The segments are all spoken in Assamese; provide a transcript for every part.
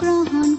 গ্ৰহণ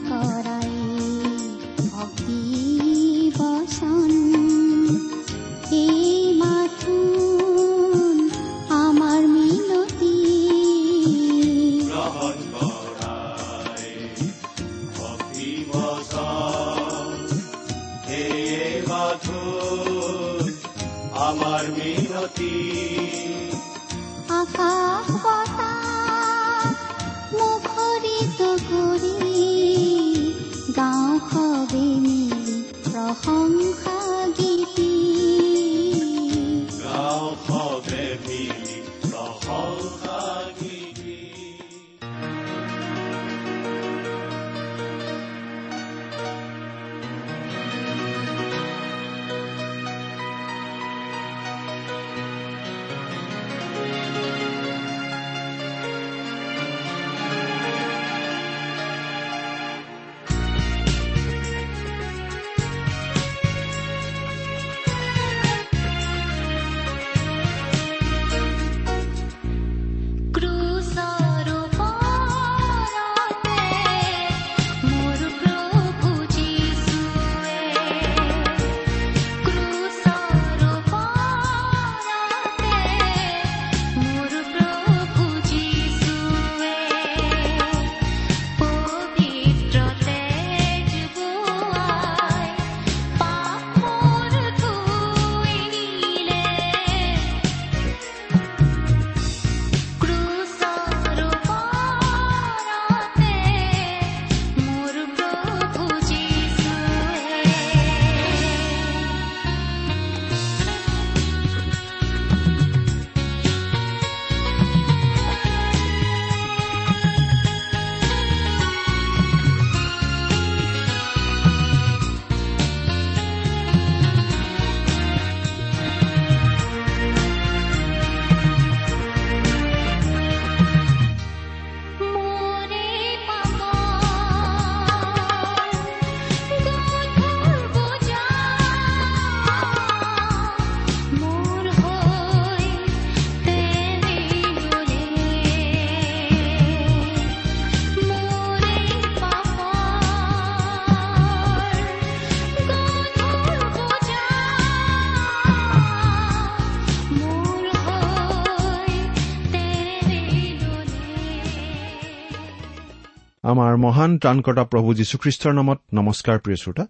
আমাৰ মহান ত্ৰাণকৰ্তা প্ৰভু যীশুখ্ৰীষ্টৰ নামত নমস্কাৰ প্ৰিয় শ্ৰোতা।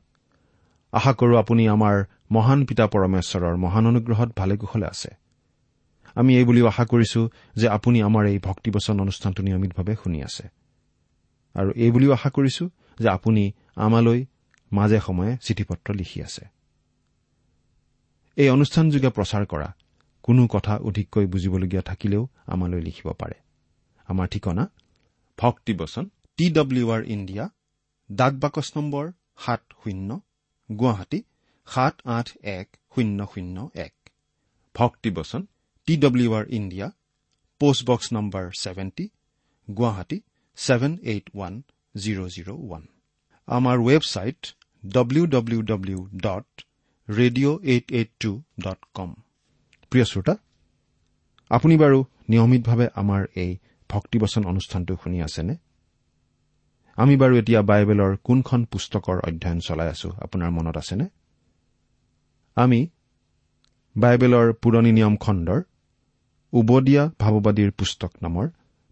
আশা কৰো আপুনি আমাৰ মহান পিতা পৰমেশ্বৰৰ মহান অনুগ্ৰহত ভালে কুশলে আছে। আমি এই বুলিও আশা কৰিছো যে আপুনি আমাৰ এই ভক্তিবচন অনুষ্ঠানটো নিয়মিতভাৱে শুনি আছে। আৰু এই বুলিও আশা কৰিছো যে আপুনি আমালৈ মাজে সময়ে চিঠি পত্ৰ লিখি আছে। এই অনুষ্ঠানযোগে প্ৰচাৰ কৰা কোনো কথা অধিককৈ বুজিবলগীয়া থাকিলেও আমালৈ লিখিব পাৰে। আমাৰ ঠিকনা ভক্তিবচন টি ডব্লিউ আৰ ইণ্ডিয়া ডাক বাকচ নম্বৰ সাত শূন্য গুৱাহাটী সাত আঠ এক শূন্য শূন্য এক। Bhaktibachan T W R India postbox number seventy Guwahati seven eight one zero' zero' one. আমাৰ website W W W dot radio' eight eight two dot com প্ৰিয় শ্ৰোতা আপুনি বাৰু নিয়মিতভাৱে আমাৰ এই ভক্তিবচন অনুষ্ঠানটো শুনি আছেনে? আমি বাৰু এতিয়া বাইবেলৰ কোনখন পুস্তকৰ অধ্যয়ন চলাই আছো আপোনাৰ মনত আছেনে? আমি বাইবেলৰ পুৰণি নিয়ম খণ্ডৰ উবদীয়া ভাৱবাদীৰ পুস্তক নামৰ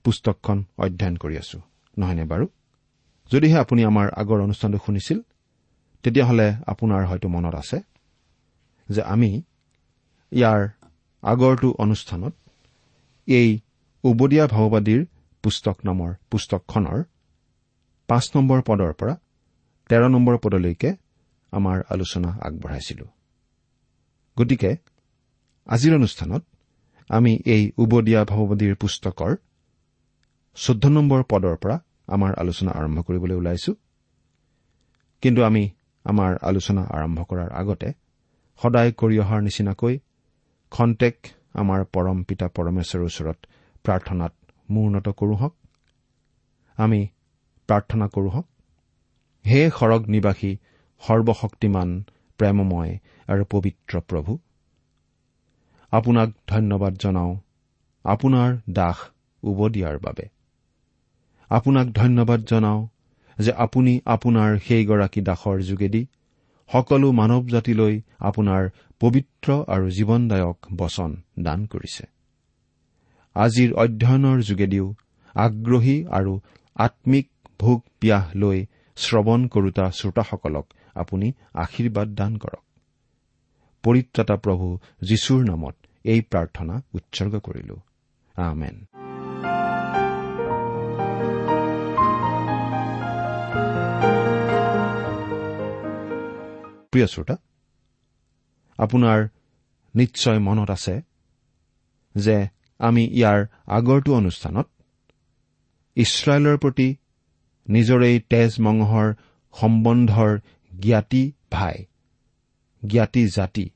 পুস্তকখন অধ্যয়ন কৰি আছো নহয়নে বাৰু? যদিহে আপুনি আমাৰ আগৰ অনুষ্ঠানটো শুনিছিল তেতিয়াহ'লে আপোনাৰ হয়তো মনত আছে যে আমি ইয়াৰ আগৰটো অনুষ্ঠানত এই উবদীয়া ভাৱবাদীৰ পুস্তক নামৰ পুস্তকখনৰ পাঁচ নম্বৰ পদৰ পৰা তেৰ নম্বৰ পদলৈকে আমাৰ আলোচনা আগবঢ়াইছিলো। গতিকে আজিৰ অনুষ্ঠানত আমি এই উবদীয়া ভাৱবাদীৰ পুস্তকৰ চৈধ্য নম্বৰ পদৰ পৰা আমাৰ আলোচনা আৰম্ভ কৰিবলৈ ওলাইছো। কিন্তু আমি আমাৰ আলোচনা আৰম্ভ কৰাৰ আগতে সদায় কৰি অহাৰ নিচিনাকৈ খন্তেক আমাৰ পৰম পিতা পৰমেশ্বৰৰ ওচৰত প্ৰাৰ্থনাত মূৰ্ণত কৰোঁ হওক। আমি প্ৰাৰ্থনা কৰোঁ হওক। হে সৰগ নিবাসী সৰ্বশক্তিমান প্ৰেমময় আৰু পবিত্ৰ প্ৰভু আপোনাক ধন্যবাদ জনাওঁ আপোনাৰ দাস উবদিয়াৰ বাবে। আপোনাক ধন্যবাদ জনাওঁ যে আপুনি আপোনাৰ সেইগৰাকী দাসৰ যোগেদি সকলো মানৱ জাতিলৈ আপোনাৰ পবিত্ৰ আৰু জীৱনদায়ক বচন দান কৰিছে। আজিৰ অধ্যয়নৰ যোগেদিও আগ্ৰহী আৰু আম্মিক ভোগ পিয়াহ লৈ শ্ৰৱণ কৰোতা শ্ৰোতাসকলক আপুনি আশীৰ্বাদ দান কৰক। পৰিত্ৰাতা প্ৰভু যীশুৰ নামত এই প্ৰাৰ্থনা উৎসৰ্গ কৰিলো। আমেন। প্ৰিয় শ্ৰোতা আপোনাৰ নিশ্চয় মনত আছে যে আমি ইয়াৰ আগৰটো অনুষ্ঠানত ইছৰাইলৰ প্ৰতি নিজৰ এই তেজ মঙহৰ সম্বন্ধৰ জ্ঞাতি ভাই জ্ঞাতি জাতি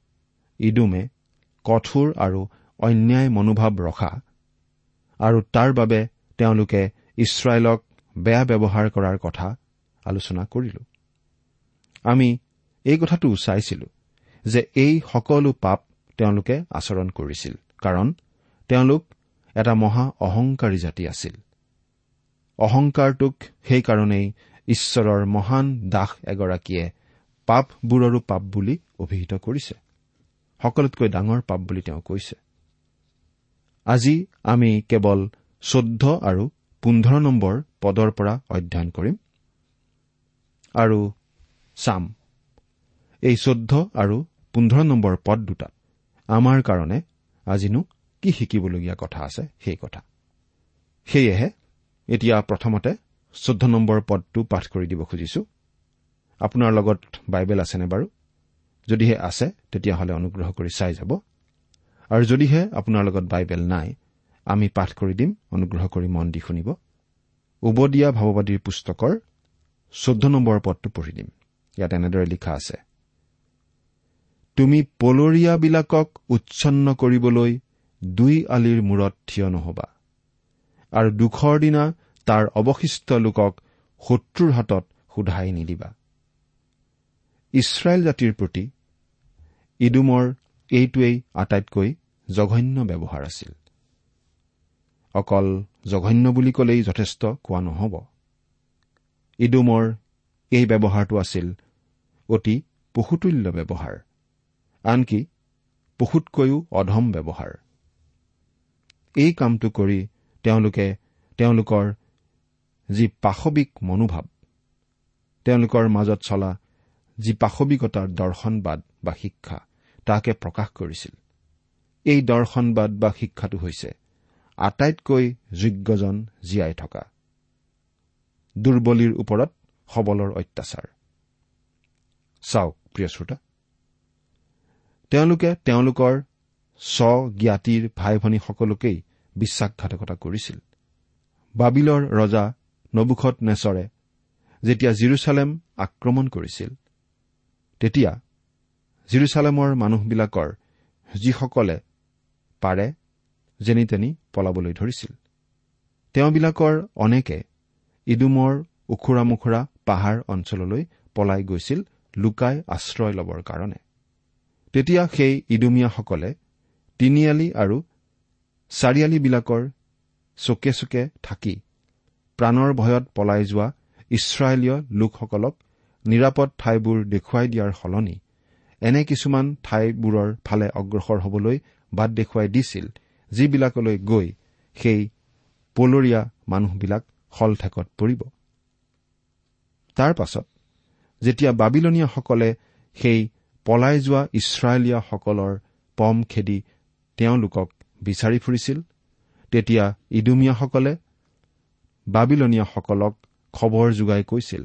ইডুমে কঠোৰ আৰু অন্যায় মনোভাৱ ৰখা আৰু তাৰ বাবে তেওঁলোকে ইছৰাইলক বেয়া ব্যৱহাৰ কৰাৰ কথা আলোচনা কৰিলো। আমি এই কথাটো চাইছিলো যে এই সকলো পাপ তেওঁলোকে আচৰণ কৰিছিল কাৰণ তেওঁলোক এটা মহা অহংকাৰী জাতি আছিল। অহংকাৰটোক সেইকাৰণেই ঈশ্বৰৰ মহান দাস এগৰাকীয়ে পাপবোৰৰো পাপ বুলি অভিহিত কৰিছে। সকলোতকৈ ডাঙৰ পাপ বুলি তেওঁ কৈছে। আজি আমি কেৱল চৈধ্য আৰু পোন্ধৰ নম্বৰ পদৰ পৰা অধ্যয়ন কৰিম। আৰু চাম এই চৈধ্য আৰু পোন্ধৰ নম্বৰ পদ দুটাত আমাৰ কাৰণে আজিনো কি শিকিবলগীয়া কথা আছে সেই কথা। সেয়েহে এতিয়া প্ৰথমতে চৈধ্য নম্বৰ পদটো পাঠ কৰি দিব খুজিছো। আপোনাৰ লগত বাইবেল আছেনে বাৰু? যদিহে আছে তেতিয়াহ'লে অনুগ্ৰহ কৰি চাই যাব। আৰু যদিহে আপোনাৰ লগত বাইবেল নাই আমি পাঠ কৰি দিম অনুগ্ৰহ কৰি মন দি শুনিব। উবদীয়া ভাৱবাদীৰ পুস্তকৰ চৈধ্য নম্বৰ পদটো পঢ়ি দিম। ইয়াত এনেদৰে লিখা আছে। তুমি পলৰীয়াবিলাকক উচ্ছন্ন কৰিবলৈ দুই আলিৰ মূৰত থিয় নহবা। আৰু দুখৰ দিনা তাৰ অৱশিষ্ট লোকক শত্ৰুৰ হাতত সোধাই নিদিবা। ইছৰাইল জাতিৰ প্ৰতি ইডুমৰ এইটোৱেই আটাইতকৈ জঘন্য ব্যৱহাৰ আছিল। অকল জঘন্য বুলি কলেই যথেষ্ট কোৱা নহ'ব। ইডুমৰ এই ব্যৱহাৰটো আছিল অতি পশুতুল্য ব্যৱহাৰ আনকি পশুতকৈও অধম ব্যৱহাৰ। এই কামটো কৰি তেওঁলোকে তেওঁলোকৰ যি পাশৱিক মনোভাৱ তেওঁলোকৰ মাজত চলা যি পাশৱিকতাৰ দৰ্শনবাদ বা শিক্ষা তাকে প্ৰকাশ কৰিছিল। এই দৰ্শনবাদ বা শিক্ষাটো হৈছে আটাইতকৈ যোগ্যজন জীয়াই থকা। দুৰ্বলীৰ ওপৰত সবলৰ অত্যাচাৰ। চাওক প্ৰিয় শ্ৰোতা তেওঁলোকে তেওঁলোকৰ স্বজ্ঞাতিৰ ভাই ভনীসকলোকেই বিশ্বাসঘাতকতা কৰিছিল। বাবিলৰ ৰজা নবুখত নেচৰে যেতিয়া জিৰচালেম আক্ৰমণ কৰিছিল তেতিয়া জিৰচালেমৰ মানুহবিলাকৰ যিসকলে পাৰে যেনি তেনি পলাবলৈ ধৰিছিল। তেওঁবিলাকৰ অনেকে ইডুমৰ ওখোৰা মোখোৰা পাহাৰ অঞ্চললৈ পলাই গৈছিল লুকাই আশ্ৰয় লবৰ কাৰণে। তেতিয়া সেই ইডুমীয়াসকলে তিনিআলি আৰু চাৰিআলিবিলাকৰ চুকে চুকে থাকি প্ৰাণৰ ভয়ত পলাই যোৱা ইছৰাইলীয় লোকসকলক নিৰাপদ ঠাইবোৰ দেখুৱাই দিয়াৰ সলনি এনে কিছুমান ঠাইবোৰৰ ফালে অগ্ৰসৰ হবলৈ বাট দেখুৱাই দিছিল যিবিলাকলৈ গৈ সেই পলৰীয়া মানুহবিলাক শলঠেকত পৰিব। তাৰ পাছত যেতিয়া বাবিলনীয়াসকলে সেই পলাই যোৱা ইছৰাইলীয়াসকলৰ পম খেদি তেওঁলোকক বিচাৰি ফুৰিছিল তেতিয়া ইডুমীয়াসকলে বাবিলনীয়াসকলক খবৰ যোগাই কৈছিল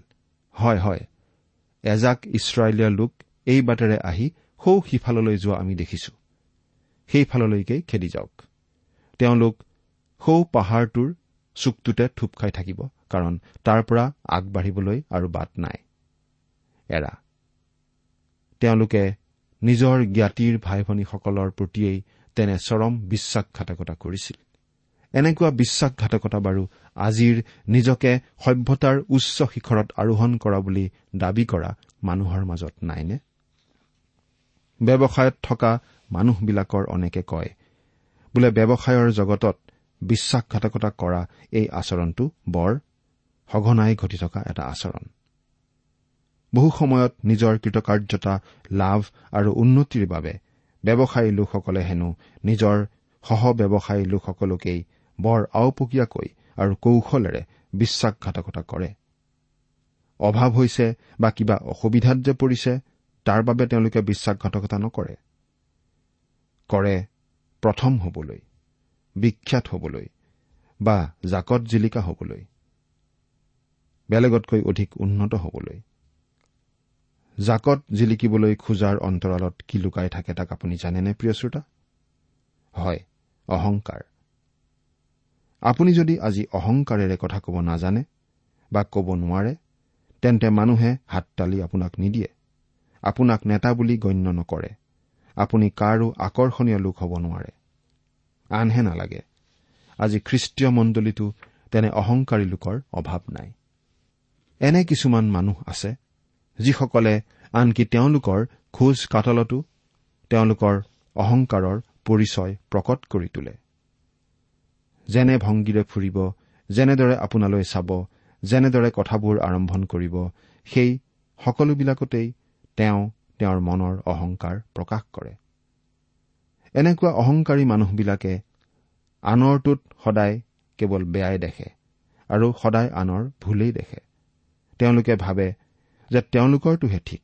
হয় হয় এজাক ইছৰাইলীয়া লোক এই বাটেৰে আহি সৌ সিফাললৈ যোৱা আমি দেখিছো। সেইফাললৈকে খেদি যাওক। তেওঁলোক সৌ পাহাৰটোৰ চুকটোতে থোপ খাই থাকিব কাৰণ তাৰ পৰা আগবাঢ়িবলৈ আৰু বাট নাই। এৰা। তেওঁলোকে নিজৰ জ্ঞাতিৰ ভাই ভনীসকলৰ প্ৰতিয়েই তেনে চৰম বিশ্বাসঘাতকতা কৰিছিল। এনেকুৱা বিশ্বাসঘাতকতা বাৰু আজিৰ নিজকে সভ্যতাৰ উচ্চ শিখৰত আৰোহণ কৰা বুলি দাবী কৰা মানুহৰ মাজত নাইনে? ব্যৱসায়ত থকা মানুহবিলাকৰ অনেকে কয় বোলে ব্যৱসায়ৰ জগতত বিশ্বাসঘাতকতা কৰা এই আচৰণটো বৰ সঘনাই ঘটি থকা এটা আচৰণ। বহু সময়ত নিজৰ কৃতকাৰ্যতা লাভ আৰু উন্নতিৰ বাবে ব্যৱসায়ী লোকসকলে হেনো নিজৰ সহ ব্যৱসায়ী লোকসকলকেই বৰ আওপকীয়াকৈ আৰু কৌশলেৰে বিশ্বাসঘাতকতা কৰে। অভাৱ হৈছে বা কিবা অসুবিধাত যে পৰিছে তাৰ বাবে তেওঁলোকে বিশ্বাসঘাতকতা নকৰে। কৰে প্ৰথম হবলৈ বিখ্যাত হবলৈ বা জাকত জিলিকা হবলৈ বেলেগতকৈ অধিক উন্নত হবলৈ। জাকত জিলিকিবলৈ খোজাৰ অন্তৰালত কি লুকাই থাকে তাক আপুনি জানেনে প্ৰিয় শ্ৰোতা? হয় অহংকাৰ। আপুনি যদি আজি অহংকাৰেৰে কথা ক'ব নাজানে বা ক'ব নোৱাৰে তেন্তে মানুহে হাততালি আপোনাক নিদিয়ে। আপোনাক নেতা বুলি গণ্য নকৰে। আপুনি কাৰো আকৰ্ষণীয় লোক হ'ব নোৱাৰে। আনহে নালাগে। আজি খ্ৰীষ্টীয় মণ্ডলীতো তেনে অহংকাৰী লোকৰ অভাৱ নাই। এনে কিছুমান মানুহ আছে যিসকলে আনকি তেওঁলোকৰ খোজ কাটলতো তেওঁলোকৰ অহংকাৰৰ পৰিচয় প্ৰকট কৰি তোলে। যেনে ভংগীৰে ফুৰিব যেনেদৰে আপোনালৈ চাব যেনেদৰে কথাবোৰ আৰম্ভণ কৰিব সেই সকলোবিলাকতেই তেওঁ তেওঁৰ মনৰ অহংকাৰ প্ৰকাশ কৰে। এনেকুৱা অহংকাৰী মানুহবিলাকে আনৰটোত সদায় কেৱল বেয়াই দেখে আৰু সদায় আনৰ ভুলেই দেখে। তেওঁলোকে ভাবে যে তেওঁলোকৰটোহে ঠিক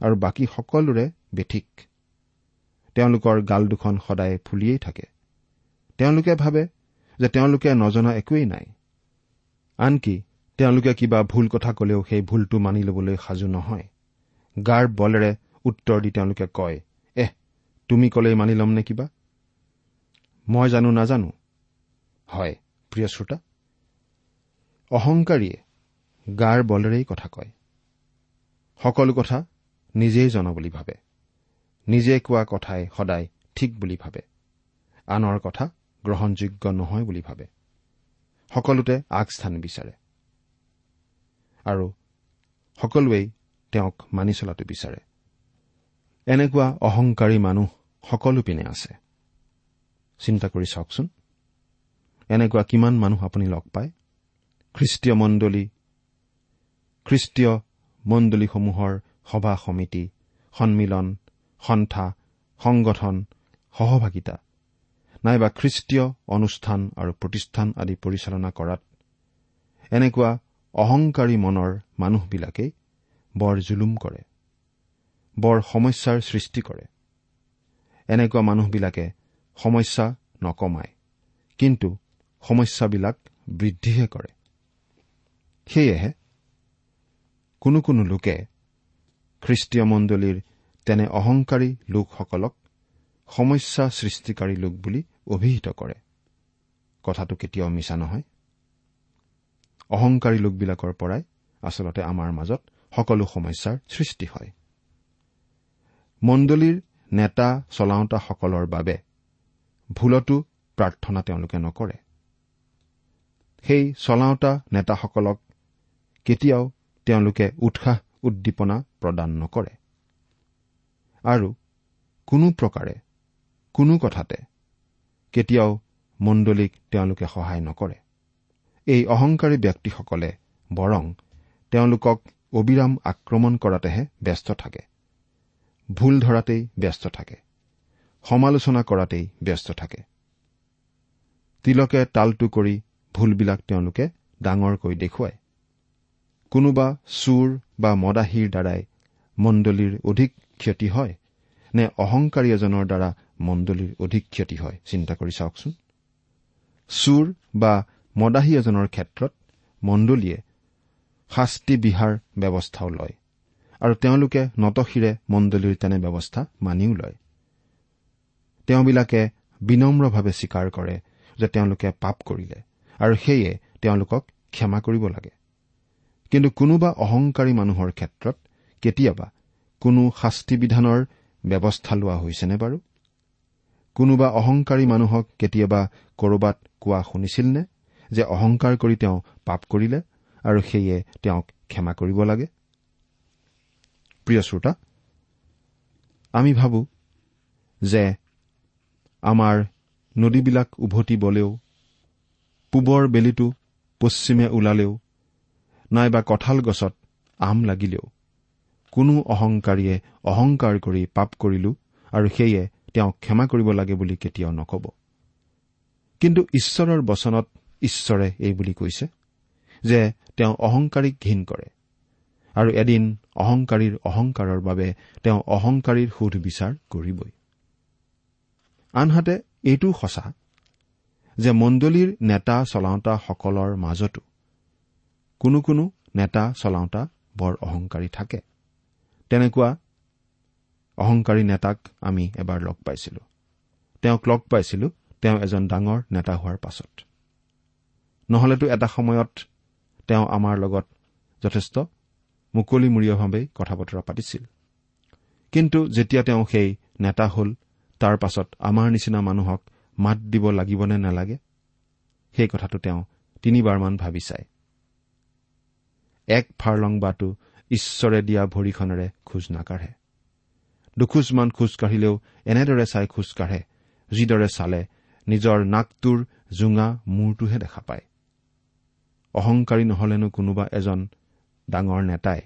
আৰু বাকী সকলোৰে বেঠিক। তেওঁলোকৰ গাল দুখন সদায় ফুলিয়েই থাকে। তেওঁলোকে ভাবে যে তেওঁলোকে নজনা একোৱেই নাই। আনকি তেওঁলোকে কিবা ভুল কথা কলেও সেই ভুলটো মানি ল'বলৈ সাজু নহয়। গাৰ বলেৰে উত্তৰ দি তেওঁলোকে কয় এহ তুমি কলেই মানি ল'ম নে কিবা? মই জানো নাজানো। হয় প্ৰিয় শ্ৰোতা? অহংকাৰীয়ে গাৰ বলেৰেই কথা কয়। সকলো কথা নিজেই জনা বুলি ভাবে। নিজে কোৱা কথাই সদায় ঠিক বুলি ভাবে। আনৰ কথা গ্ৰহণযোগ্য নহয় বুলি ভাবে। সকলোতে আগস্থান বিচাৰে। আৰু সকলোৱেই তেওঁক মানি চলাটো বিচাৰে। এনেকুৱা অহংকাৰী মানুহ সকলো পিনে আছে। চিন্তা কৰি চাওকচোন। এনেকুৱা কিমান মানুহ আপুনি লগ পায়? খ্ৰীষ্টীয় মণ্ডলী খ্ৰীষ্টীয় মণ্ডলীসমূহৰ সভা সমিতি সন্মিলন সন্থা সংগঠন সহভাগিতা নাইবা খ্ৰীষ্টীয় অনুষ্ঠান আৰু প্ৰতিষ্ঠান আদি পৰিচালনা কৰাত এনেকুৱা অহংকাৰী মনৰ মানুহবিলাকেই বৰ জুলুম কৰে বৰ সমস্যাৰ সৃষ্টি কৰে। এনেকুৱা মানুহবিলাকে সমস্যা নকমায় কিন্তু সমস্যাবিলাক বৃদ্ধিহে কৰে। সেয়েহে কোনো কোনো লোকে খ্ৰীষ্টীয় মণ্ডলীৰ তেনে অহংকাৰী লোকসকলক সমস্যা সৃষ্টিকাৰী লোক বুলি অভিহিত কৰে। কথাটো কেতিয়াও মিছা নহয়। অহংকাৰী লোকবিলাকৰ পৰাই আচলতে আমাৰ মাজত সকলো সমস্যাৰ সৃষ্টি হয়। মণ্ডলীৰ নেতা চলাওঁতাসকলৰ বাবে ভুলতো প্ৰাৰ্থনা তেওঁলোকে নকৰে। সেই চলাওঁতা নেতাসকলক কেতিয়াও তেওঁলোকে উৎসাহ উদ্দীপনা প্ৰদান নকৰে। আৰু কোনো প্ৰকাৰে কোনো কথাতে কেতিয়াও মণ্ডলীক তেওঁলোকে সহায় নকৰে। এই অহংকাৰী ব্যক্তিসকলে বৰং তেওঁলোকক অবিৰাম আক্ৰমণ কৰাতেহে ব্যস্ত থাকে। ভুল ধৰাতেই ব্যস্ত থাকে। সমালোচনা কৰাতেই ব্যস্ত থাকে। তিলকে তালটো কৰি ভুলবিলাক তেওঁলোকে ডাঙৰকৈ দেখুৱায়। কোনোবা চুৰ বা মদাহীৰ দ্বাৰাই মণ্ডলীৰ অধিক ক্ষতি হয় নে অহংকাৰী এজনৰ দ্বাৰা মণ্ডলীৰ অধিক ক্ষতি হয়? চিন্তা কৰি চাওকচোন। চুৰ বা মদাহী এজনৰ ক্ষেত্ৰত মণ্ডলীয়ে শাস্তি বিহাৰ ব্যৱস্থাও লয় আৰু তেওঁলোকে নতশিৰে মণ্ডলীৰ তেনে ব্যৱস্থা মানিও লয়। তেওঁবিলাকে বিনম্ৰভাৱে স্বীকাৰ কৰে যে তেওঁলোকে পাপ কৰিলে আৰু সেয়ে তেওঁলোকক ক্ষমা কৰিব লাগে। কিন্তু কোনোবা অহংকাৰী মানুহৰ ক্ষেত্ৰত কেতিয়াবা কোনো শাস্তি বিধানৰ ব্যৱস্থা লোৱা হৈছেনে বাৰু? কোনোবা অহংকাৰী মানুহক কেতিয়াবা কৰবাত কোৱা শুনিছিলনে যে অহংকাৰ কৰি তেওঁ পাপ কৰিলে আৰু সেয়ে তেওঁক ক্ষমা কৰিব লাগে? প্ৰিয় শ্ৰোতা আমি ভাবো যে আমাৰ নদীবিলাক উভতি বলেও পূবৰ বেলিটো পশ্চিমে ওলালেও নাইবা কঁঠাল গছত আম লাগিলেও। কোনো অহংকাৰীয়ে অহংকাৰ কৰি পাপ কৰিলো আৰু সেয়ে তেওঁক ক্ষমা কৰিব লাগে বুলি কেতিয়াও নকব। কিন্তু ঈশ্বৰৰ বচনত ঈশ্বৰে এই বুলি কৈছে যে তেওঁ অহংকাৰীক ঘীন কৰে আৰু এদিন অহংকাৰীৰ অহংকাৰৰ বাবে তেওঁ অহংকাৰীৰ সোধ বিচাৰ কৰিবই। আনহাতে এইটোও সঁচা যে মণ্ডলীৰ নেতা চলাওঁতাসকলৰ মাজতো কোনো কোনো নেতা চলাওঁতা বৰ অহংকাৰী থাকে। তেনেকুৱা অহংকাৰী নেতাক আমি এবাৰ লগ পাইছিলো। তেওঁক লগ পাইছিলো তেওঁ এজন ডাঙৰ নেতা হোৱাৰ পাছত। নহলেতো এটা সময়ত তেওঁ আমাৰ লগত যথেষ্ট মুকলিমূৰীয়াভাৱেই কথা বতৰা পাতিছিল। কিন্তু যেতিয়া তেওঁ সেই নেতা হ'ল তাৰ পাছত আমাৰ নিচিনা মানুহক মাত দিব লাগিবনে নালাগে সেই কথাটো তেওঁ তিনিবাৰমান ভাবি চায়। এক ফাৰলং বাটো ঈশ্বৰে দিয়া ভৰিখনেৰে খোজ নাকাঢ়ে। দুখোজমান খোজ কাঢ়িলেও এনেদৰে চাই খোজ কাঢ়ে যিদৰে চালে নিজৰ নাকটোৰ জোঙা মূৰটোহে দেখা পায়। অহংকাৰী নহলেনো কোনোবা এজন ডাঙৰ নেতাই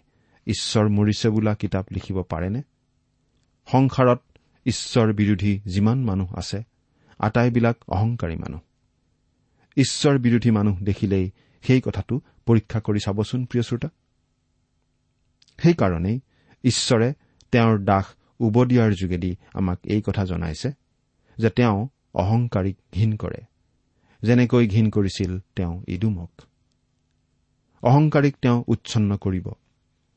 ঈশ্বৰ মৰিছে বোলা কিতাপ লিখিব পাৰেনে? সংসাৰত ঈশ্বৰ বিৰোধী যিমান মানুহ আছে আটাইবিলাক অহংকাৰী মানুহ। ঈশ্বৰ বিৰোধী মানুহ দেখিলেই সেই কথাটো পৰীক্ষা কৰি চাবচোন প্ৰিয় শ্ৰোতা। সেইকাৰণেই ঈশ্বৰে তেওঁৰ দাস উবদিয়াৰ যোগেদি আমাক এই কথা জনাইছে যে তেওঁ অহংকাৰীক ঘীন কৰে। যেনেকৈ ঘীন কৰিছিল তেওঁ ইডুমক অহংকাৰীক তেওঁ উচ্ছন্ন কৰিব।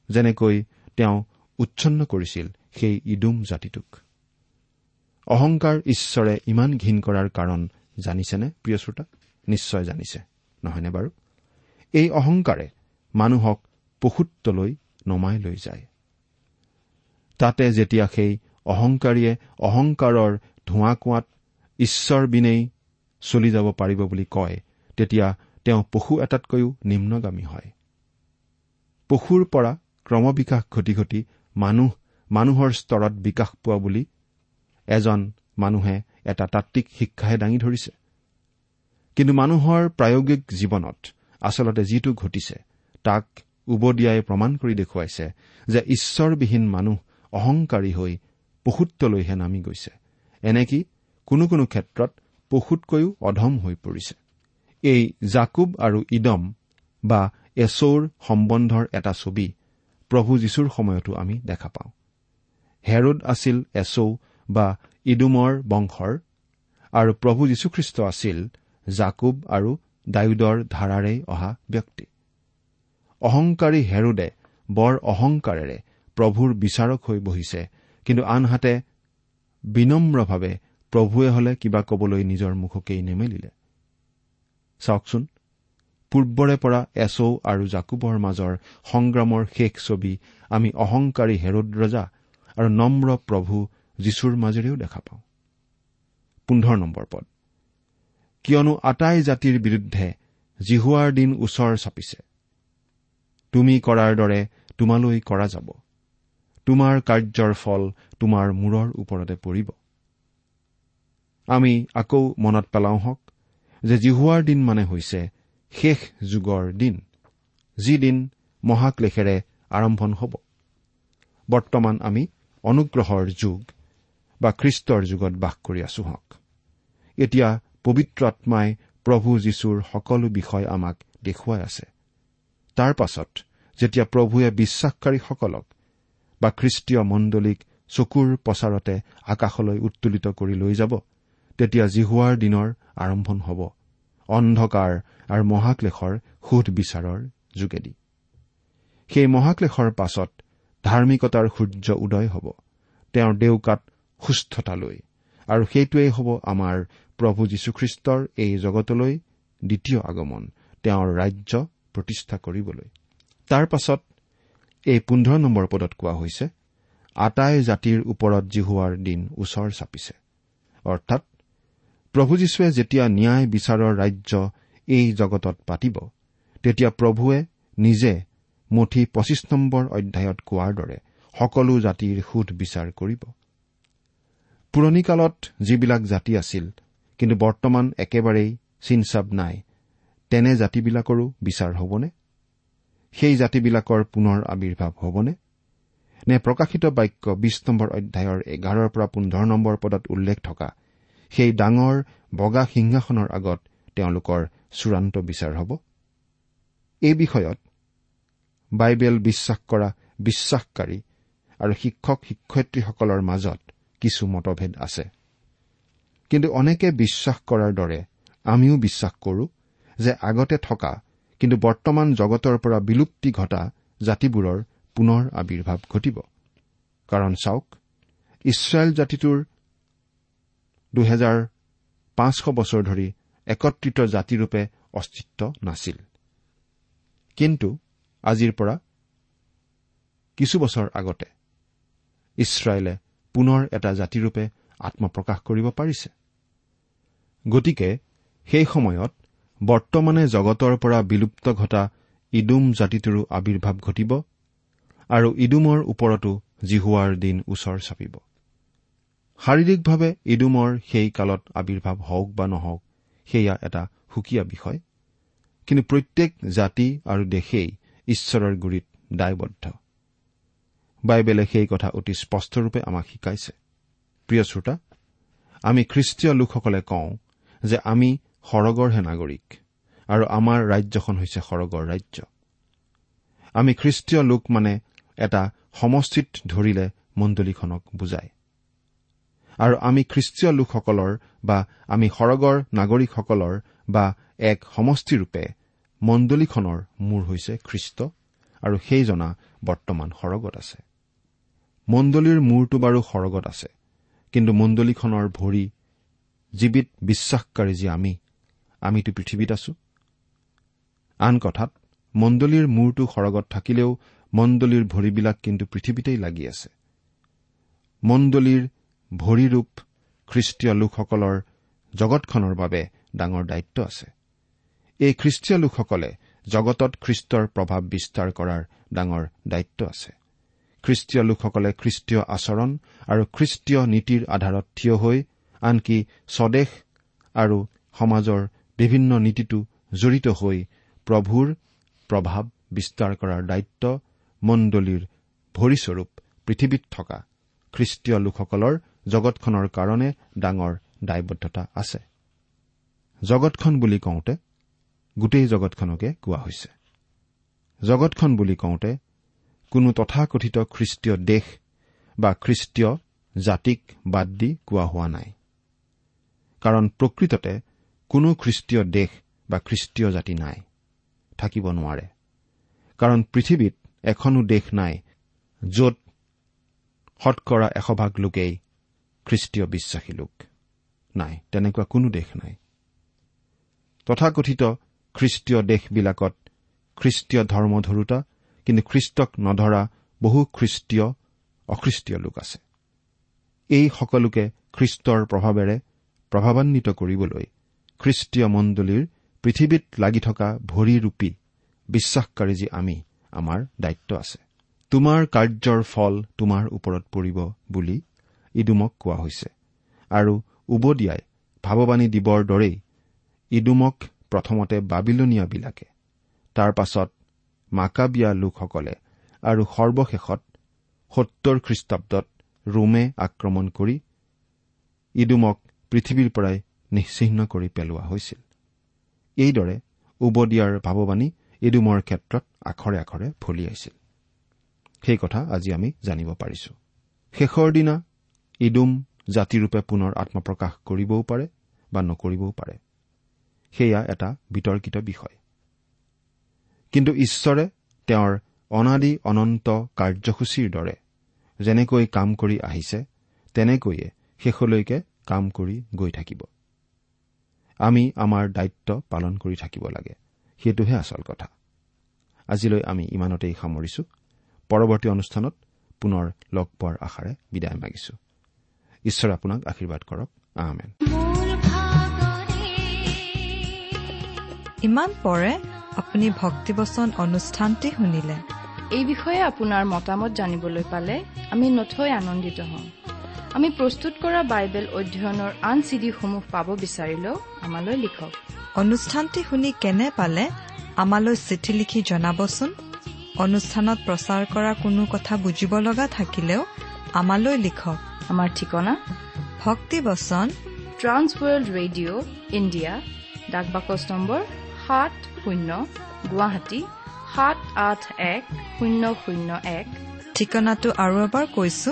যেনেকৈ তেওঁ উচ্ছন্ন কৰিছিল সেই ইডুম জাতিটোক। অহংকাৰ ঈশ্বৰে ইমান ঘীন কৰাৰ কাৰণ জানিছেনে প্ৰিয় শ্ৰোতা? নিশ্চয় জানিছে। নহয়নে বাৰু? এই অহংকাৰে মানুহক পশুত্বলৈ নমাই লৈ যায়। তাতে যেতিয়া সেই অহংকাৰীয়ে অহংকাৰৰ ধোঁৱা কোৱাত ঈশ্বৰ বিনেই চলি যাব পাৰিব বুলি কয় তেতিয়া তেওঁ পশু এটাতকৈও নিম্নগামী হয়। পশুৰ পৰা ক্ৰমবিকাশ ঘটি ঘটি মানুহ মানুহৰ স্তৰত বিকাশ পোৱা বুলি এজন মানুহে এটা তাত্বিক শিক্ষাহে দাঙি ধৰিছে। কিন্তু মানুহৰ প্ৰায়োগিক জীৱনত আচলতে যিটো ঘটিছে তাক উবদিয়াই প্ৰমাণ কৰি দেখুৱাইছে যে ঈশ্বৰবিহীন মানুহ অহংকাৰী হৈ পশুত্বলৈহে নামি গৈছে। এনেকি কোনো কোনো ক্ষেত্ৰত পশুতকৈও অধম হৈ পৰিছে। এই জাকুব আৰু ইদম বা এচৌৰ সম্বন্ধৰ এটা ছবি প্ৰভু যীশুৰ সময়তো আমি দেখা পাওঁ। হেৰোদ আছিল এচৌ বা ইডুমৰ বংশৰ আৰু প্ৰভু যীশুখ্ৰীষ্ট আছিল জাকুব আৰু ডায়ুদৰ ধাৰাৰেই অহা ব্যক্তি। অহংকাৰী হেৰোদে বৰ অহংকাৰেৰে প্ৰভুৰ বিচাৰক হৈ বহিছে কিন্তু আনহাতে বিনম্ৰভাৱে প্ৰভুৱে হলে কিবা কবলৈ নিজৰ মুখকেই নেমেলিলে। চাওকচোন পূৰ্বৰে পৰা এচৌ আৰু জাকুবৰ মাজৰ সংগ্ৰামৰ শেষ ছবি আমি অহংকাৰী হেৰোদ ৰজা আৰু নম্ৰ প্ৰভু যীশুৰ মাজেৰেও দেখা পাওঁ। পোন্ধৰ নম্বৰ পদ। কিয়নো আটাই জাতিৰ বিৰুদ্ধে জিহুৱাৰ দিন ওচৰ চাপিছে। তুমি কৰাৰ দৰে তোমালৈ কৰা যাব। তোমাৰ কাৰ্যৰ ফল তোমাৰ মূৰৰ ওপৰতে পৰিব। আমি আকৌ মনত পেলাওঁ হওক যে জিহুৱাৰ দিন মানে হৈছে শেষ যুগৰ দিন। যি দিন মহাক্লেশেৰে আৰম্ভণ হ'ব। বৰ্তমান আমি অনুগ্ৰহৰ যুগ বা খ্ৰীষ্টৰ যুগত বাস কৰি আছো হওক। এতিয়া পবিত্ৰ আত্মাই প্ৰভু যীশুৰ সকলো বিষয় আমাক দেখুৱাই আছে। তাৰ পাছত যেতিয়া প্ৰভুৱে বিশ্বাসকাৰীসকলক বা খ্ৰীষ্টীয় মণ্ডলীক চকুৰ প্ৰচাৰতে আকাশলৈ উত্তোলিত কৰি লৈ যাব তেতিয়া জিহুৱাৰ দিনৰ আৰম্ভণ হ'ব অন্ধকাৰ আৰু মহাক্লেশৰ সোধ বিচাৰৰ যোগেদি। সেই মহাক্লেশৰ পাছত ধাৰ্মিকতাৰ সূৰ্য উদয় হ'ব তেওঁৰ ডেউকাত সুস্থতা লৈ আৰু সেইটোৱেই হ'ব আমাৰ প্ৰভু যীশুখ্ৰীষ্টৰ এই জগতলৈ দ্বিতীয় আগমন তেওঁৰ ৰাজ্য প্ৰতিষ্ঠা কৰিবলৈ। তাৰ পাছত এই পোন্ধৰ নম্বৰ পদত কোৱা হৈছে আটাই জাতিৰ ওপৰত জিহুৱাৰ দিন ওচৰ চাপিছে। অৰ্থাৎ প্ৰভু যীশুৱে যেতিয়া ন্যায় বিচাৰৰ ৰাজ্য এই জগতত পাতিব তেতিয়া প্ৰভুৱে নিজে মুঠি পঁচিছ নম্বৰ অধ্যায়ত কোৱাৰ দৰে সকলো জাতিৰ সোধ বিচাৰ কৰিব। পুৰণি কালত যিবিলাক জাতি আছিল কিন্তু বৰ্তমান একেবাৰেই চিনচাব নাই। তেনে জাতিবিলাকৰো বিচাৰ হ'বনে? সেই জাতিবিলাকৰ পুনৰ আৱিৰ্ভাৱ হ'বনে? নে প্ৰকাশিত বাক্য বিশ নম্বৰ অধ্যায়ৰ এঘাৰৰ পৰা পোন্ধৰ নম্বৰ পদত উল্লেখ থকা সেই ডাঙৰ বগা সিংহাসনৰ আগত তেওঁলোকৰ চূড়ান্ত বিচাৰ হ'ব? এই বিষয়ত বাইবেল বিশ্বাস কৰা বিশ্বাসকাৰী আৰু শিক্ষক শিক্ষয়িত্ৰীসকলৰ মাজত কিছু মতভেদ আছে। কিন্তু অনেকে বিশ্বাস কৰাৰ দৰে আমিও বিশ্বাস কৰো যে আগতে থকা কিন্তু বৰ্তমান জগতৰ পৰা বিলুপ্তি ঘটা জাতিবোৰৰ পুনৰ আৱিৰ্ভাৱ ঘটিব। কাৰণ চাওক ইছৰাইল জাতিটোৰ দুহেজাৰ পাঁচশ বছৰ ধৰি একত্ৰিত জাতিৰূপে অস্তিত্ব নাছিল। কিন্তু আজিৰ পৰা কিছু বছৰ আগতে ইছৰাইলে পুনৰ এটা জাতিৰূপে আত্মপ্ৰকাশ কৰিব পাৰিছে। গতিকে সেই সময়ত বৰ্তমানে জগতৰ পৰা বিলুপ্ত ঘটা ইডুম জাতিটোৰো আৱিৰ্ভাৱ ঘটিব আৰু ইডুমৰ ওপৰতো জিহুৱাৰ দিন ওচৰ চাপিব। শাৰীৰিকভাৱে ইডুমৰ সেই কালত আৱিৰ্ভাৱ হওক বা নহওক সেয়া এটা সুকীয়া বিষয়। কিন্তু প্ৰত্যেক জাতি আৰু দেশেই ঈশ্বৰৰ গুৰিত দায়বদ্ধ। বাইবেলে সেই কথা অতি স্পষ্টৰূপে আমাক শিকাইছে। প্ৰিয় শ্ৰোতা আমি খ্ৰীষ্টীয় লোকসকলে কওঁ যে আমি সৰগৰহে নাগৰিক আৰু আমাৰ ৰাজ্যখন হৈছে সৰগৰ ৰাজ্য। আমি খ্ৰীষ্টীয় লোক মানে এটা সমষ্টিত ধৰিলে মণ্ডলীখনক বুজায়। আৰু আমি খ্ৰীষ্টীয় লোকসকলৰ বা আমি সৰগৰ নাগৰিকসকলৰ বা এক সমষ্টিৰূপে মণ্ডলীখনৰ মূৰ হৈছে খ্ৰীষ্ট আৰু সেইজনা বৰ্তমান সৰগত আছে। মণ্ডলীৰ মূৰটো বাৰু সৰগত আছে কিন্তু মণ্ডলীখনৰ ভৰি জীৱিত বিশ্বাসকাৰী যে আমি আমিতো পৃথিৱীত আছো। আন কথাত মণ্ডলীৰ মূৰটো সৰগত থাকিলেও মণ্ডলীৰ ভৰিবিলাক কিন্তু পৃথিৱীতেই লাগি আছে। মণ্ডলীৰ ভৰিৰূপ খ্ৰীষ্টীয় লোকসকলৰ জগতখনৰ বাবে ডাঙৰ দায়িত্ব আছে। এই খ্ৰীষ্টীয় লোকসকলে জগতত খ্ৰীষ্টৰ প্ৰভাৱ বিস্তাৰ কৰাৰ ডাঙৰ দায়িত্ব আছে। খ্ৰীষ্টীয় লোকসকলে খ্ৰীষ্টীয় আচৰণ আৰু খ্ৰীষ্টীয় নীতিৰ আধাৰত থিয় হৈ আনকি স্বদেশ আৰু সমাজৰ বিভিন্ন নীতিটো জড়িত হৈ প্ৰভুৰ প্ৰভাৱ বিস্তাৰ কৰাৰ দায়িত্ব মণ্ডলীৰ ভৰিস্বৰূপ পৃথিৱীত থকা খ্ৰীষ্টীয় লোকসকলৰ জগতখনৰ কাৰণে ডাঙৰ দায়বদ্ধতা আছে। জগতখন বুলি কওঁতে গোটেই জগতখনকে কোৱা হৈছে। জগতখন বুলি কওঁতে কোনো তথাকথিত খ্ৰীষ্টীয় দেশ বা খ্ৰীষ্টীয় জাতিক বাদ দি কোৱা হোৱা নাই। কাৰণ প্ৰকৃততে কোনো খ্ৰীষ্টীয় দেশ বা খ্ৰীষ্টীয় জাতি নাই। থাকিব নোৱাৰে। কাৰণ পৃথিৱীত এখনো দেশ নাই য'ত শতকৰা এশভাগ লোকেই খ্ৰীষ্টীয় বিশ্বাসী লোক নাই। তেনেকুৱা কোনো দেশ নাই। তথাকথিত খ্ৰীষ্টীয় দেশবিলাকত খ্ৰীষ্টীয় ধৰ্মধৰোতা কিন্তু খ্ৰীষ্টক নধৰা বহু খ্ৰীষ্টীয় অখ্ৰীষ্টীয় লোক আছে। এই সকলোকে খ্ৰীষ্টৰ প্ৰভাৱেৰে প্ৰভাৱান্বিত কৰিবলৈ খ্ৰীষ্টীয় মণ্ডলীৰ পৃথিৱীত লাগি থকা ভৰিৰূপী বিশ্বাসকাৰী যি আমি আমাৰ দায়িত্ব আছে। তোমাৰ কাৰ্যৰ ফল তোমাৰ ওপৰত পৰিব বুলি ইডুমক কোৱা হৈছে। আৰু উবদিয়াই ভাৱবাণী দিবৰ দৰেই ইডুমক প্ৰথমতে বাবিলনীয়াবিলাকে। তাৰ পাছত মাকাবিয়া লোকসকলে আৰু সৰ্বশেষত সত্তৰ খ্ৰীষ্টাব্দত ৰোমে আক্ৰমণ কৰি ইডুমক পৃথিৱীৰ পৰাই নিশ্চিহ্ন কৰি পেলোৱা হৈছিল। এইদৰে উবদিয়াৰ ভাৱবাণী ইডুমৰ ক্ষেত্ৰত আখৰে আখৰে ফলিয়াইছিল সেই কথা আজি আমি জানিব পাৰিছো। শেষৰ দিনা ইডুম জাতিৰূপে পুনৰ আত্মপ্ৰকাশ কৰিবও পাৰে বা নকৰিবও পাৰে। সেয়া এটা বিতৰ্কিত বিষয়। কিন্তু ঈশ্বৰে তেওঁৰ অনাদি অনন্ত কাৰ্যসূচীৰ দৰে যেনেকৈ কাম কৰি আহিছে তেনেকৈয়ে শেষলৈকে কাম কৰি গৈ থাকিব। আমি আমাৰ দায়িত্ব পালন কৰি থাকিব লাগে। সেইটোহে আচল কথা। আজিলৈ আমি ইমানতেই সামৰিছো। পৰৱৰ্তী অনুষ্ঠানত পুনৰ লগ পোৱাৰ আশাৰে বিদায় মাগিছো। ঈশ্বৰে আপোনাক আশীৰ্বাদ কৰক। আহমেন মোৰ ভাগৰে ইমান পৰে আপুনি ভক্তিবচন অনুষ্ঠানটি শুনিলে। এই বিষয়ে আপোনাৰ মতামত জানিবলৈ পালে আমি নথৈ আনন্দিত হ'ম। আমি প্ৰস্তুত কৰা বাইবেল অধ্যয়নৰ আন চিডিসমূহ পাব বিচাৰিলেও আমালৈ লিখক। অনুষ্ঠানটি শুনি কেনে পালে আমালৈ চিঠি লিখি জনাবচোন? অনুষ্ঠানত প্ৰচাৰ কৰা কোনো কথা বুজিব লগা থাকিলেও আমালৈ লিখক। আমাৰ ঠিকনা? ভক্তিবচন ট্ৰান্স ৱৰ্ল্ড ৰেডিঅ' ইণ্ডিয়া ডাক বাকচ নম্বৰ সাত শূন্য গুৱাহাটী সাত আঠ এক শূন্য শূন্য এক। ঠিকনাটো আৰু এবাৰ কৈছো।